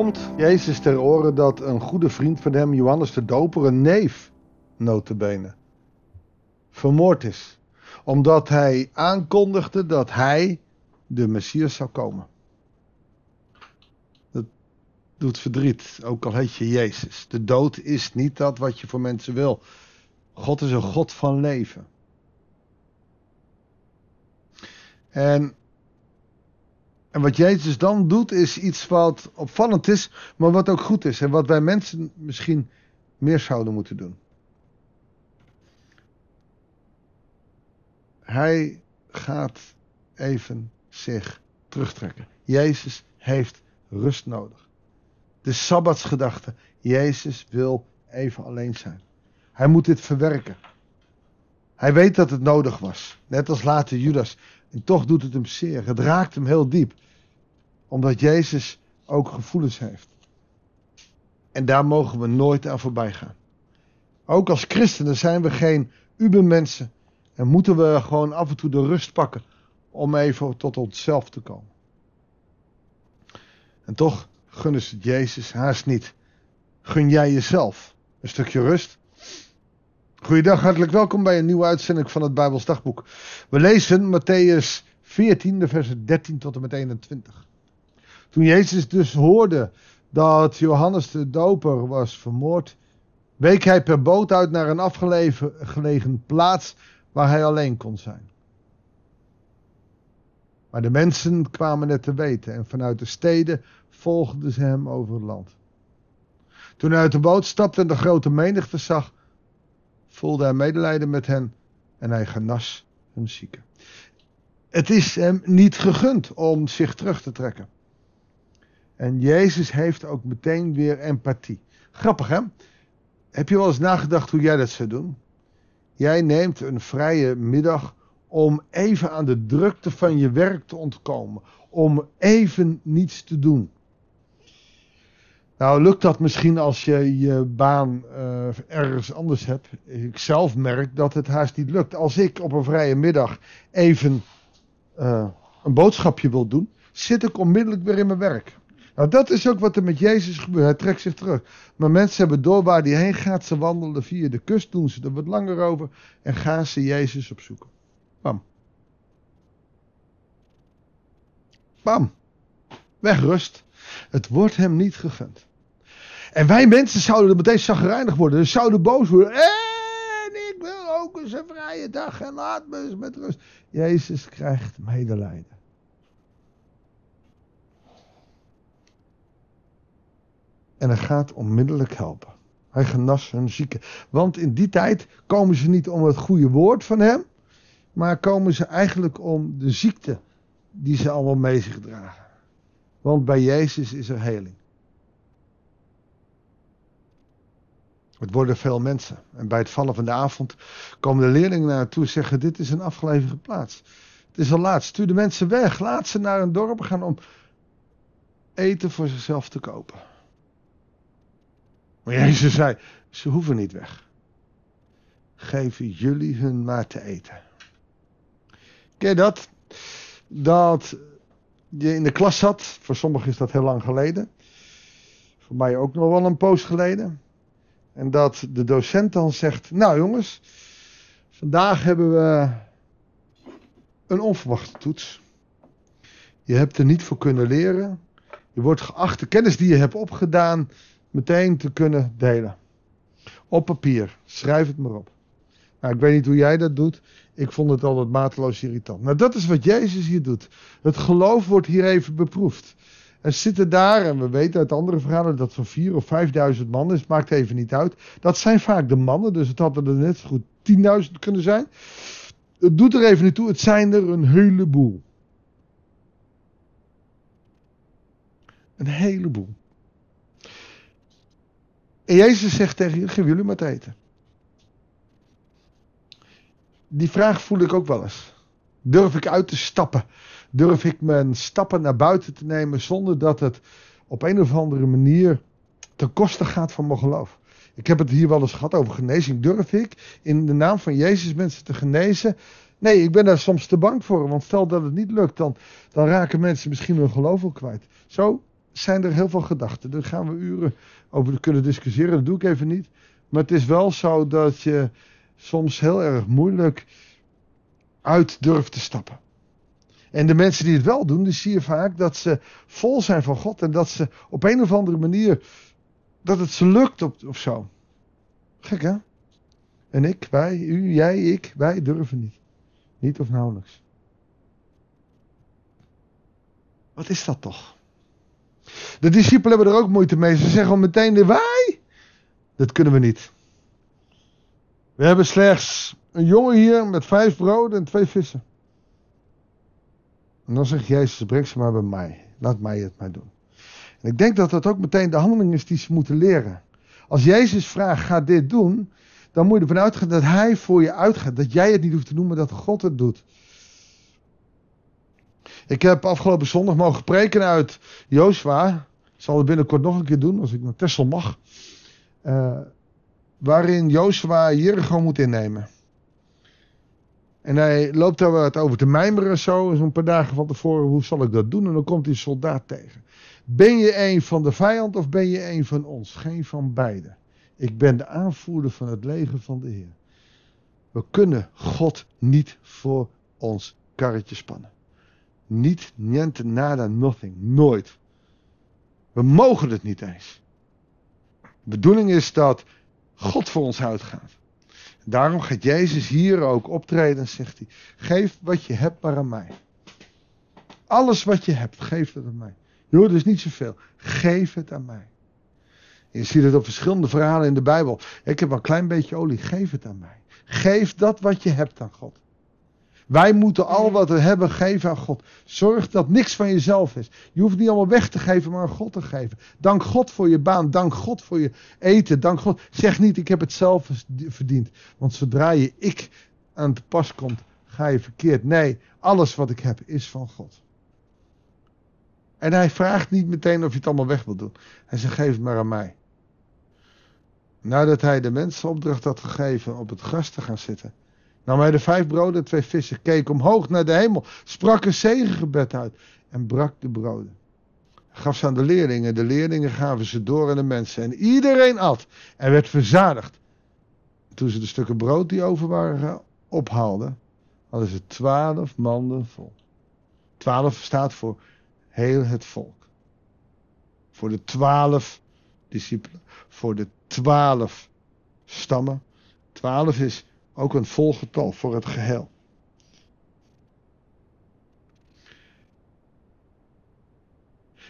komt Jezus ter oren dat een goede vriend van hem, Johannes de Doper, een neef, notabene, vermoord is. Omdat hij aankondigde dat hij de Messias zou komen. Dat doet verdriet, ook al heet je Jezus. De dood is niet dat wat je voor mensen wil. God is een God van leven. En, en wat Jezus dan doet, is iets wat opvallend is, maar wat ook goed is. En wat wij mensen misschien meer zouden moeten doen. Hij gaat even zich terugtrekken. Jezus heeft rust nodig. De sabbatsgedachte. Jezus wil even alleen zijn. Hij moet dit verwerken. Hij weet dat het nodig was. Net als later Judas. En toch doet het hem zeer. Het raakt hem heel diep. Omdat Jezus ook gevoelens heeft. En daar mogen we nooit aan voorbij gaan. Ook als christenen zijn we geen ubermensen. En moeten we gewoon af en toe de rust pakken om even tot onszelf te komen. En toch gunnen ze Jezus haast niet. Gun jij jezelf een stukje rust? Goeiedag, hartelijk welkom bij een nieuwe uitzending van het Bijbels Dagboek. We lezen Matthäus 14, de versen 13 tot en met 21. Toen Jezus dus hoorde dat Johannes de Doper was vermoord, week hij per boot uit naar een afgelegen plaats waar hij alleen kon zijn. Maar de mensen kwamen het te weten en vanuit de steden volgden ze hem over het land. Toen hij uit de boot stapte en de grote menigte zag, voelde hij medelijden met hen en hij genas hun zieken. Het is hem niet gegund om zich terug te trekken. En Jezus heeft ook meteen weer empathie. Grappig hè? Heb je wel eens nagedacht hoe jij dat zou doen? Jij neemt een vrije middag om even aan de drukte van je werk te ontkomen. Om even niets te doen. Nou, lukt dat misschien als je je baan uh, ergens anders hebt. Ik zelf merk dat het haast niet lukt. Als ik op een vrije middag even uh, een boodschapje wil doen, zit ik onmiddellijk weer in mijn werk. Nou, dat is ook wat er met Jezus gebeurt. Hij trekt zich terug. Maar mensen hebben door waar hij heen gaat. Ze wandelen via de kust, doen ze er wat langer over en gaan ze Jezus opzoeken. Bam. Bam. Wegrust. Het wordt hem niet gegund. En wij mensen zouden er meteen zagrijnig worden. Dus zouden boos worden. En ik wil ook eens een vrije dag en laat me met rust. Jezus krijgt medelijden. En hij gaat onmiddellijk helpen. Hij genas hun zieken. Want in die tijd komen ze niet om het goede woord van hem. Maar komen ze eigenlijk om de ziekte die ze allemaal mee zich dragen. Want bij Jezus is er heling. Het worden veel mensen. En bij het vallen van de avond komen de leerlingen naartoe en zeggen: Dit is een afgelegen plaats. Het is al laat. Stuur de mensen weg. Laat ze naar een dorp gaan om eten voor zichzelf te kopen. Maar Jezus zei: Ze hoeven niet weg. Geven jullie hun maar te eten. Ken dat? Dat je in de klas zat. Voor sommigen is dat heel lang geleden. Voor mij ook nog wel een poos geleden. En dat de docent dan zegt: Nou jongens, vandaag hebben we een onverwachte toets. Je hebt er niet voor kunnen leren. Je wordt geacht de kennis die je hebt opgedaan meteen te kunnen delen. Op papier. Schrijf het maar op. Nou, ik weet niet hoe jij dat doet. Ik vond het altijd mateloos irritant. Nou, dat is wat Jezus hier doet. Het geloof wordt hier even beproefd. Er zitten daar, en we weten uit andere verhalen dat van vier of vijfduizend mannen is, maakt even niet uit. Dat zijn vaak de mannen, dus het hadden er net zo goed tienduizend kunnen zijn. Het doet er even niet toe, het zijn er een heleboel. Een heleboel. En Jezus zegt tegen je, geef jullie maar te eten. Die vraag voel ik ook wel eens. Durf ik uit te stappen? Durf ik mijn stappen naar buiten te nemen zonder dat het op een of andere manier ten koste gaat van mijn geloof? Ik heb het hier wel eens gehad over genezing. Durf ik in de naam van Jezus mensen te genezen? Nee, ik ben daar soms te bang voor. Want stel dat het niet lukt, dan, dan raken mensen misschien hun geloof ook kwijt. Zo zijn er heel veel gedachten. Daar gaan we uren over kunnen discussiëren. Dat doe ik even niet. Maar het is wel zo dat je soms heel erg moeilijk uit durft te stappen. En de mensen die het wel doen, die zie je vaak dat ze vol zijn van God. En dat ze op een of andere manier, dat het ze lukt of, of zo. Gek hè? En ik, wij, u, jij, ik, wij durven niet. Niet of nauwelijks. Wat is dat toch? De discipelen hebben er ook moeite mee. Ze zeggen al meteen, wij, dat kunnen we niet. We hebben slechts een jongen hier met vijf broden en twee vissen. En dan zegt Jezus, breng ze maar bij mij. Laat mij het maar doen. En ik denk dat dat ook meteen de handeling is die ze moeten leren. Als Jezus vraagt, ga dit doen, dan moet je ervan uitgaan dat hij voor je uitgaat. Dat jij het niet hoeft te doen, maar dat God het doet. Ik heb afgelopen zondag mogen preken uit Jozua. Ik zal het binnenkort nog een keer doen, als ik naar Tessel mag. Uh, waarin Jozua Jericho moet innemen. En hij loopt daar wat over te mijmeren zo, zo'n paar dagen van tevoren, hoe zal ik dat doen? En dan komt een soldaat tegen. Ben je een van de vijand of ben je een van ons? Geen van beiden. Ik ben de aanvoerder van het leger van de Heer. We kunnen God niet voor ons karretje spannen. Niet, niente, nada, nothing. Nooit. We mogen het niet eens. De bedoeling is dat God voor ons uitgaat. Daarom gaat Jezus hier ook optreden en zegt hij: Geef wat je hebt maar aan mij. Alles wat je hebt, geef het aan mij. Joh, dus niet zoveel. Geef het aan mij. je ziet het op verschillende verhalen in de Bijbel. Ik heb een klein beetje olie, geef het aan mij. Geef dat wat je hebt aan God. Wij moeten al wat we hebben geven aan God. Zorg dat niks van jezelf is. Je hoeft niet allemaal weg te geven, maar aan God te geven. Dank God voor je baan. Dank God voor je eten. Dank God. Zeg niet, ik heb het zelf verdiend. Want zodra je ik aan te pas komt, ga je verkeerd. Nee, alles wat ik heb is van God. En hij vraagt niet meteen of je het allemaal weg wil doen. Hij zegt, geef het maar aan mij. Nadat hij de mensen opdracht had gegeven op het gras te gaan zitten, nam hij de vijf broden en twee vissen, keek omhoog naar de hemel, sprak een zegengebed uit en brak de broden. Gaf ze aan de leerlingen, de leerlingen gaven ze door aan de mensen en iedereen at en werd verzadigd. Toen ze de stukken brood die over waren ophaalden, hadden ze twaalf manden vol. Twaalf staat voor heel het volk. Voor de twaalf discipelen, voor de twaalf stammen. Twaalf is ook een vol getal voor het geheel.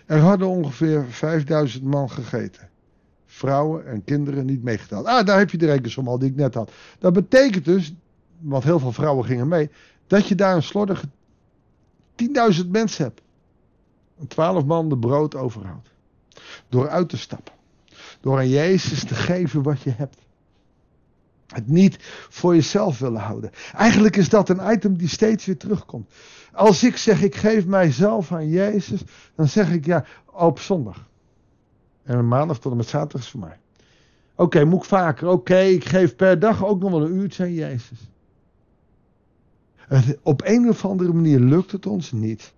Er hadden ongeveer 5000 man gegeten. Vrouwen en kinderen niet meegeteld. Ah, daar heb je de rekensom al die ik net had. Dat betekent dus, want heel veel vrouwen gingen mee, dat je daar een slordige 10.000 mensen hebt. Een 12 man de brood overhoudt. Door uit te stappen. Door aan Jezus te geven wat je hebt. Het niet voor jezelf willen houden. Eigenlijk is dat een item die steeds weer terugkomt. Als ik zeg ik geef mijzelf aan Jezus, dan zeg ik ja op zondag. En maandag tot en met zaterdag is voor mij. Oké, moet ik vaker. Oké, ik geef per dag ook nog wel een uurtje aan Jezus. op een of andere manier lukt het ons niet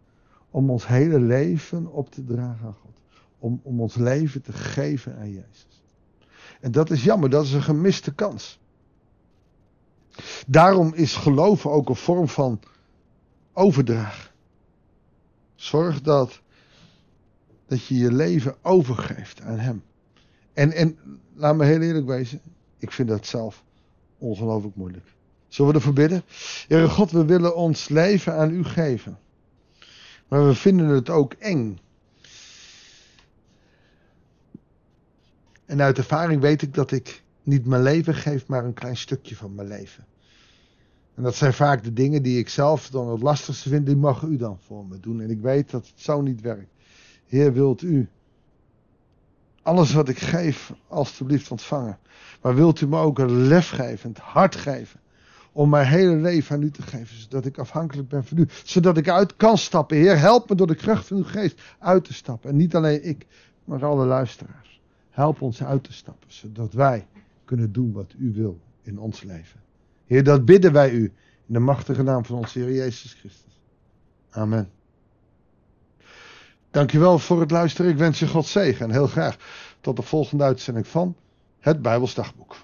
om ons hele leven op te dragen aan God. Om, om ons leven te geven aan Jezus. En dat is jammer, dat is een gemiste kans. Daarom is geloven ook een vorm van overdraag. Zorg dat, dat je je leven overgeeft aan Hem. En, en laat me heel eerlijk wezen, ik vind dat zelf ongelooflijk moeilijk. Zullen we ervoor bidden? Heere God, we willen ons leven aan U geven. Maar we vinden het ook eng. En uit ervaring weet ik dat ik niet mijn leven geef, maar een klein stukje van mijn leven. En dat zijn vaak de dingen die ik zelf dan het lastigste vind, die mag u dan voor me doen. En ik weet dat het zo niet werkt. Heer, wilt u alles wat ik geef, alstublieft ontvangen. Maar wilt u me ook een lef geven, het hart geven, om mijn hele leven aan u te geven, zodat ik afhankelijk ben van u. Zodat ik uit kan stappen. Heer, help me door de kracht van uw geest uit te stappen. En niet alleen ik, maar alle luisteraars. Help ons uit te stappen, zodat wij kunnen doen wat u wil in ons leven. Heer, dat bidden wij u in de machtige naam van onze Heer Jezus Christus. Amen. Dankjewel voor het luisteren. Ik wens je God zegen en heel graag tot de volgende uitzending van het Bijbelsdagboek.